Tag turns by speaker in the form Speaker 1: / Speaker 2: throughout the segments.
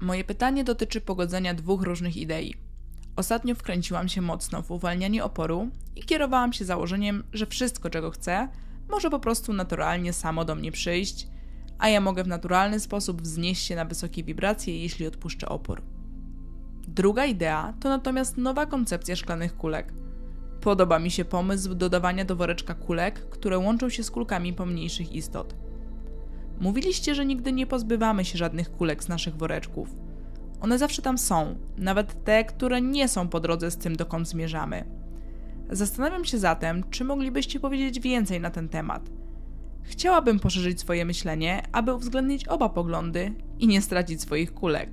Speaker 1: Moje pytanie dotyczy pogodzenia dwóch różnych idei. Ostatnio wkręciłam się mocno w uwalnianie oporu i kierowałam się założeniem, że wszystko, czego chcę, może po prostu naturalnie samo do mnie przyjść, a ja mogę w naturalny sposób wznieść się na wysokie wibracje, jeśli odpuszczę opór. Druga idea to natomiast nowa koncepcja szklanych kulek. Podoba mi się pomysł dodawania do woreczka kulek, które łączą się z kulkami pomniejszych istot. Mówiliście, że nigdy nie pozbywamy się żadnych kulek z naszych woreczków. One zawsze tam są, nawet te, które nie są po drodze z tym, dokąd zmierzamy. Zastanawiam się zatem, czy moglibyście powiedzieć więcej na ten temat. Chciałabym poszerzyć swoje myślenie, aby uwzględnić oba poglądy i nie stracić swoich kulek.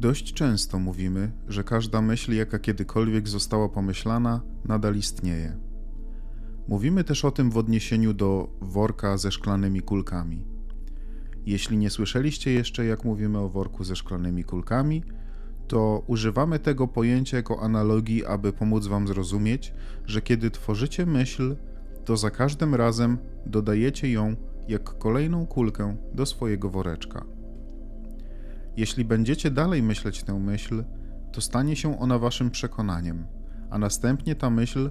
Speaker 2: Dość często mówimy, że każda myśl, jaka kiedykolwiek została pomyślana, nadal istnieje. Mówimy też o tym w odniesieniu do worka ze szklanymi kulkami. Jeśli nie słyszeliście jeszcze, jak mówimy o worku ze szklanymi kulkami, to używamy tego pojęcia jako analogii, aby pomóc Wam zrozumieć, że kiedy tworzycie myśl, to za każdym razem dodajecie ją jak kolejną kulkę do swojego woreczka. Jeśli będziecie dalej myśleć tę myśl, to stanie się ona Waszym przekonaniem, a następnie ta myśl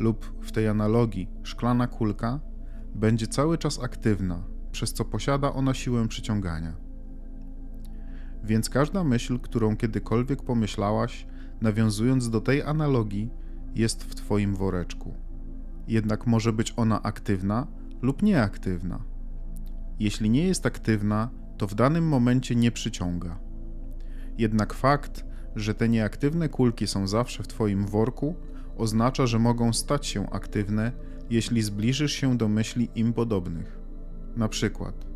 Speaker 2: lub w tej analogii szklana kulka będzie cały czas aktywna, przez co posiada ona siłę przyciągania. Więc każda myśl, którą kiedykolwiek pomyślałaś, nawiązując do tej analogii, jest w Twoim woreczku. Jednak może być ona aktywna lub nieaktywna. Jeśli nie jest aktywna, to w danym momencie nie przyciąga. Jednak fakt, że te nieaktywne kulki są zawsze w Twoim worku, oznacza, że mogą stać się aktywne, jeśli zbliżysz się do myśli im podobnych. Na przykład,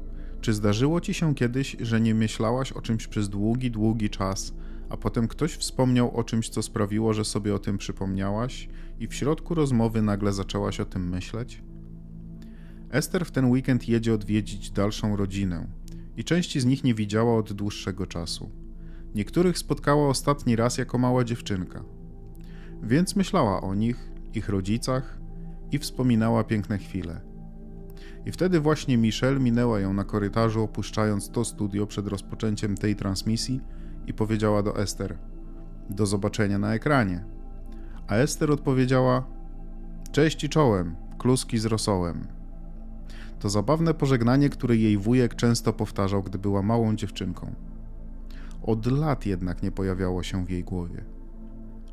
Speaker 2: czy zdarzyło ci się kiedyś, że nie myślałaś o czymś przez długi, długi czas, a potem ktoś wspomniał o czymś, co sprawiło, że sobie o tym przypomniałaś i w środku rozmowy nagle zaczęłaś o tym myśleć? Ester w ten weekend jedzie odwiedzić dalszą rodzinę i części z nich nie widziała od dłuższego czasu. Niektórych spotkała ostatni raz jako mała dziewczynka. Więc myślała o nich, ich rodzicach i wspominała piękne chwile. I wtedy właśnie Michelle minęła ją na korytarzu, opuszczając to studio przed rozpoczęciem tej transmisji i powiedziała do Ester: Do zobaczenia na ekranie. A Ester odpowiedziała: Cześć i czołem, kluski z rosołem. To zabawne pożegnanie, które jej wujek często powtarzał, gdy była małą dziewczynką. Od lat jednak nie pojawiało się w jej głowie.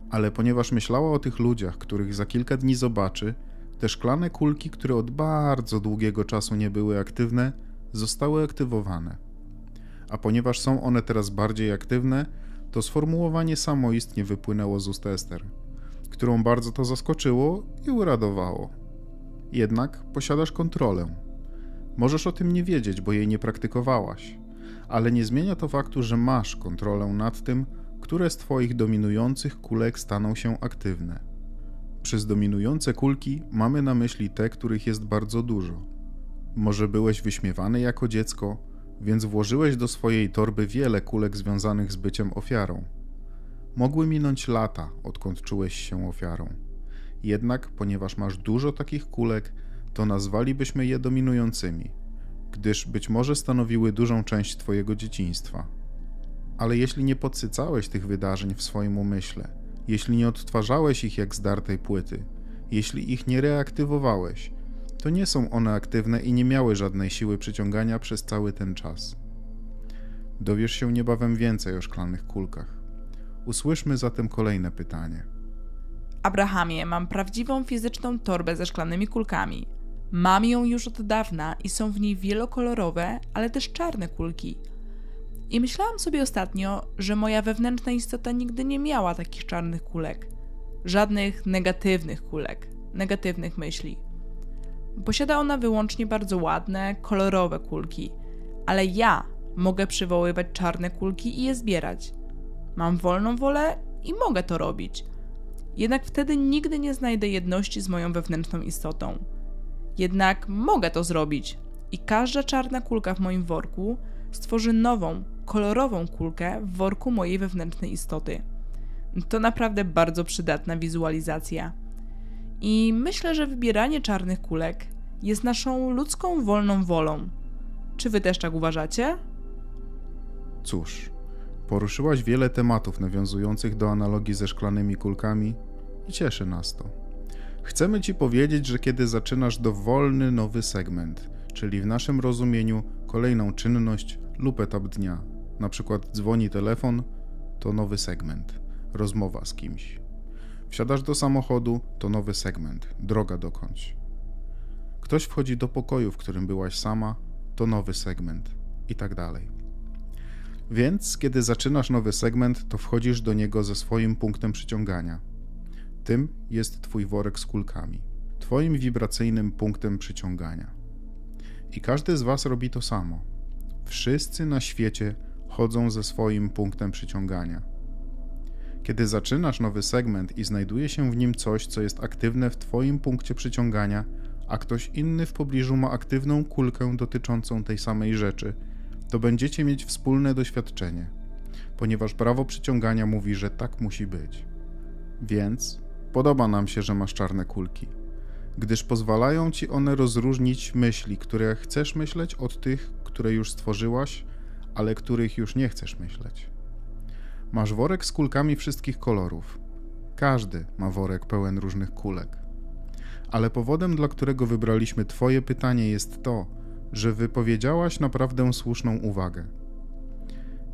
Speaker 2: Ale ponieważ myślała o tych ludziach, których za kilka dni zobaczy, te szklane kulki, które od bardzo długiego czasu nie były aktywne, zostały aktywowane. A ponieważ są one teraz bardziej aktywne, to sformułowanie samoistnie wypłynęło z ust Ester, którą bardzo to zaskoczyło i uradowało. Jednak posiadasz kontrolę. Możesz o tym nie wiedzieć, bo jej nie praktykowałaś, ale nie zmienia to faktu, że masz kontrolę nad tym, które z Twoich dominujących kulek staną się aktywne. Przez dominujące kulki mamy na myśli te, których jest bardzo dużo. Może byłeś wyśmiewany jako dziecko, więc włożyłeś do swojej torby wiele kulek związanych z byciem ofiarą. Mogły minąć lata, odkąd czułeś się ofiarą. Jednak, ponieważ masz dużo takich kulek, to nazwalibyśmy je dominującymi, gdyż być może stanowiły dużą część Twojego dzieciństwa. Ale jeśli nie podsycałeś tych wydarzeń w swoim umyśle, jeśli nie odtwarzałeś ich jak zdartej płyty, jeśli ich nie reaktywowałeś, to nie są one aktywne i nie miały żadnej siły przyciągania przez cały ten czas. Dowiesz się niebawem więcej o szklanych kulkach. Usłyszmy zatem kolejne pytanie.
Speaker 1: Abrahamie, mam prawdziwą fizyczną torbę ze szklanymi kulkami. Mam ją już od dawna i są w niej wielokolorowe, ale też czarne kulki. I myślałam sobie ostatnio, że moja wewnętrzna istota nigdy nie miała takich czarnych kulek. Żadnych negatywnych kulek, negatywnych myśli. Posiada ona wyłącznie bardzo ładne, kolorowe kulki, ale ja mogę przywoływać czarne kulki i je zbierać. Mam wolną wolę i mogę to robić. Jednak wtedy nigdy nie znajdę jedności z moją wewnętrzną istotą. Jednak mogę to zrobić i każda czarna kulka w moim worku stworzy nową, kolorową kulkę w worku mojej wewnętrznej istoty. To naprawdę bardzo przydatna wizualizacja. I myślę, że wybieranie czarnych kulek jest naszą ludzką wolną wolą. Czy wy też tak uważacie?
Speaker 2: Cóż, poruszyłaś wiele tematów nawiązujących do analogii ze szklanymi kulkami i cieszy nas to. Chcemy Ci powiedzieć, że kiedy zaczynasz dowolny nowy segment, czyli w naszym rozumieniu kolejną czynność lub etap dnia, na przykład dzwoni telefon, to nowy segment, rozmowa z kimś. Wsiadasz do samochodu, to nowy segment, droga dokądś. Ktoś wchodzi do pokoju, w którym byłaś sama, to nowy segment i tak dalej. Więc, kiedy zaczynasz nowy segment, to wchodzisz do niego ze swoim punktem przyciągania. Tym jest Twój worek z kulkami, Twoim wibracyjnym punktem przyciągania. I każdy z Was robi to samo. Wszyscy na świecie chodzą ze swoim punktem przyciągania. Kiedy zaczynasz nowy segment i znajduje się w nim coś, co jest aktywne w Twoim punkcie przyciągania, a ktoś inny w pobliżu ma aktywną kulkę dotyczącą tej samej rzeczy, to będziecie mieć wspólne doświadczenie, ponieważ prawo przyciągania mówi, że tak musi być. Więc podoba nam się, że masz czarne kulki, gdyż pozwalają ci one rozróżnić myśli, które chcesz myśleć, od tych, które już stworzyłaś, ale których już nie chcesz myśleć. Masz worek z kulkami wszystkich kolorów. Każdy ma worek pełen różnych kulek. Ale powodem, dla którego wybraliśmy Twoje pytanie, jest to, że wypowiedziałaś naprawdę słuszną uwagę.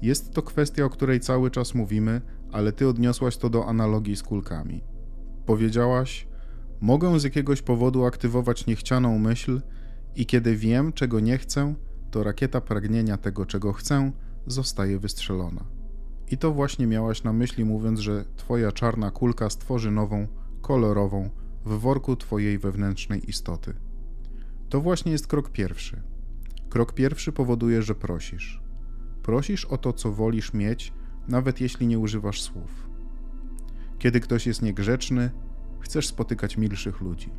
Speaker 2: Jest to kwestia, o której cały czas mówimy, ale Ty odniosłaś to do analogii z kulkami. Powiedziałaś: Mogę z jakiegoś powodu aktywować niechcianą myśl, i kiedy wiem, czego nie chcę, to rakieta pragnienia tego, czego chcę, zostaje wystrzelona. I to właśnie miałaś na myśli, mówiąc, że Twoja czarna kulka stworzy nową, kolorową, w worku Twojej wewnętrznej istoty. To właśnie jest krok pierwszy. Krok pierwszy powoduje, że prosisz. Prosisz o to, co wolisz mieć, nawet jeśli nie używasz słów. Kiedy ktoś jest niegrzeczny, chcesz spotykać milszych ludzi.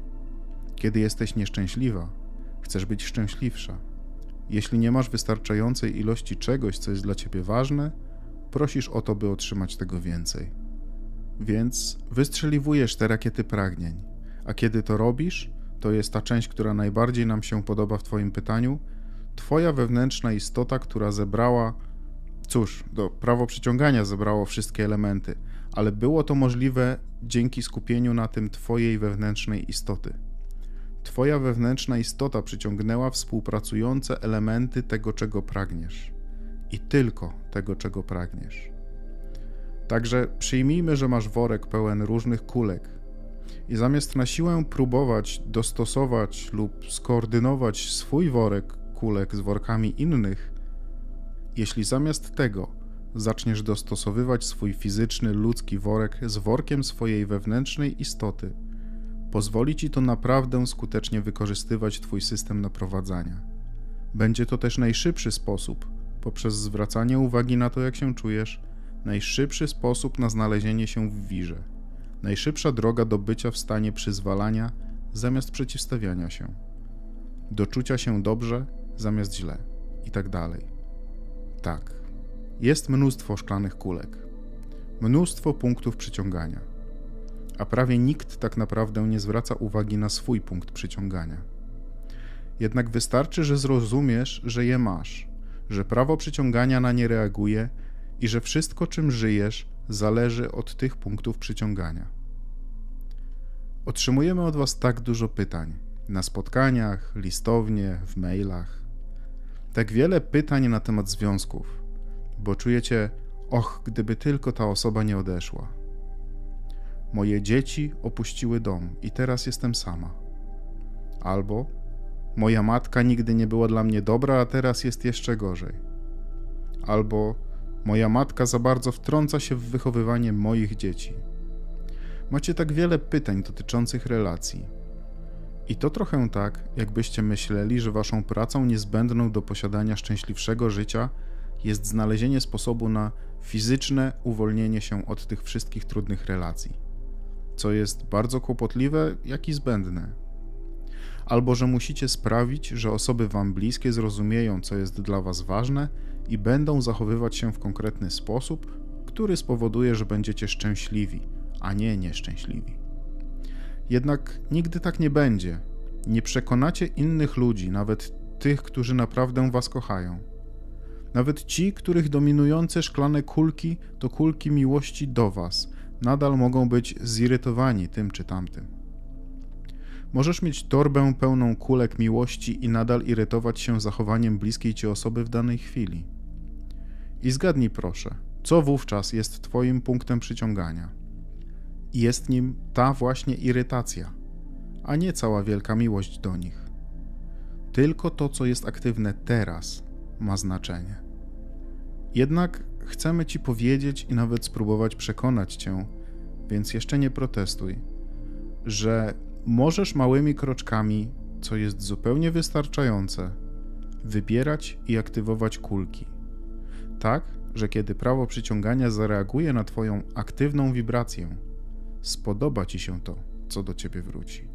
Speaker 2: Kiedy jesteś nieszczęśliwa, chcesz być szczęśliwsza. Jeśli nie masz wystarczającej ilości czegoś, co jest dla ciebie ważne, prosisz o to, by otrzymać tego więcej. Więc wystrzeliwujesz te rakiety pragnień, a kiedy to robisz, to jest ta część, która najbardziej nam się podoba w Twoim pytaniu, Twoja wewnętrzna istota, która zebrała, cóż, do prawo przyciągania zebrało wszystkie elementy, ale było to możliwe dzięki skupieniu na tym Twojej wewnętrznej istoty. Twoja wewnętrzna istota przyciągnęła współpracujące elementy tego, czego pragniesz i tylko tego, czego pragniesz. Także przyjmijmy, że masz worek pełen różnych kulek i zamiast na siłę próbować dostosować lub skoordynować swój worek kulek z workami innych, jeśli zamiast tego zaczniesz dostosowywać swój fizyczny, ludzki worek z workiem swojej wewnętrznej istoty, pozwoli ci to naprawdę skutecznie wykorzystywać Twój system naprowadzania. Będzie to też najszybszy sposób, poprzez zwracanie uwagi na to, jak się czujesz, najszybszy sposób na znalezienie się w wirze, najszybsza droga do bycia w stanie przyzwalania zamiast przeciwstawiania się, do czucia się dobrze zamiast źle i tak dalej. Tak, jest mnóstwo szklanych kulek, mnóstwo punktów przyciągania, a prawie nikt tak naprawdę nie zwraca uwagi na swój punkt przyciągania. Jednak wystarczy, że zrozumiesz, że je masz że prawo przyciągania na nie reaguje i że wszystko, czym żyjesz, zależy od tych punktów przyciągania. Otrzymujemy od Was tak dużo pytań na spotkaniach, listownie, w mailach. Tak wiele pytań na temat związków, bo czujecie, och, gdyby tylko ta osoba nie odeszła. Moje dzieci opuściły dom i teraz jestem sama. Albo Moja matka nigdy nie była dla mnie dobra, a teraz jest jeszcze gorzej. Albo moja matka za bardzo wtrąca się w wychowywanie moich dzieci. Macie tak wiele pytań dotyczących relacji. I to trochę tak, jakbyście myśleli, że waszą pracą niezbędną do posiadania szczęśliwszego życia jest znalezienie sposobu na fizyczne uwolnienie się od tych wszystkich trudnych relacji, co jest bardzo kłopotliwe, jak i zbędne albo że musicie sprawić, że osoby wam bliskie zrozumieją, co jest dla was ważne i będą zachowywać się w konkretny sposób, który spowoduje, że będziecie szczęśliwi, a nie nieszczęśliwi. Jednak nigdy tak nie będzie. Nie przekonacie innych ludzi, nawet tych, którzy naprawdę was kochają. Nawet ci, których dominujące szklane kulki to kulki miłości do Was, nadal mogą być zirytowani tym czy tamtym. Możesz mieć torbę pełną kulek miłości i nadal irytować się zachowaniem bliskiej ci osoby w danej chwili. I zgadnij proszę, co wówczas jest Twoim punktem przyciągania? Jest nim ta właśnie irytacja, a nie cała wielka miłość do nich. Tylko to, co jest aktywne teraz, ma znaczenie. Jednak chcemy Ci powiedzieć i nawet spróbować przekonać Cię, więc jeszcze nie protestuj, że możesz małymi kroczkami, co jest zupełnie wystarczające, wybierać i aktywować kulki. Tak, że kiedy prawo przyciągania zareaguje na Twoją aktywną wibrację, spodoba Ci się to, co do Ciebie wróci.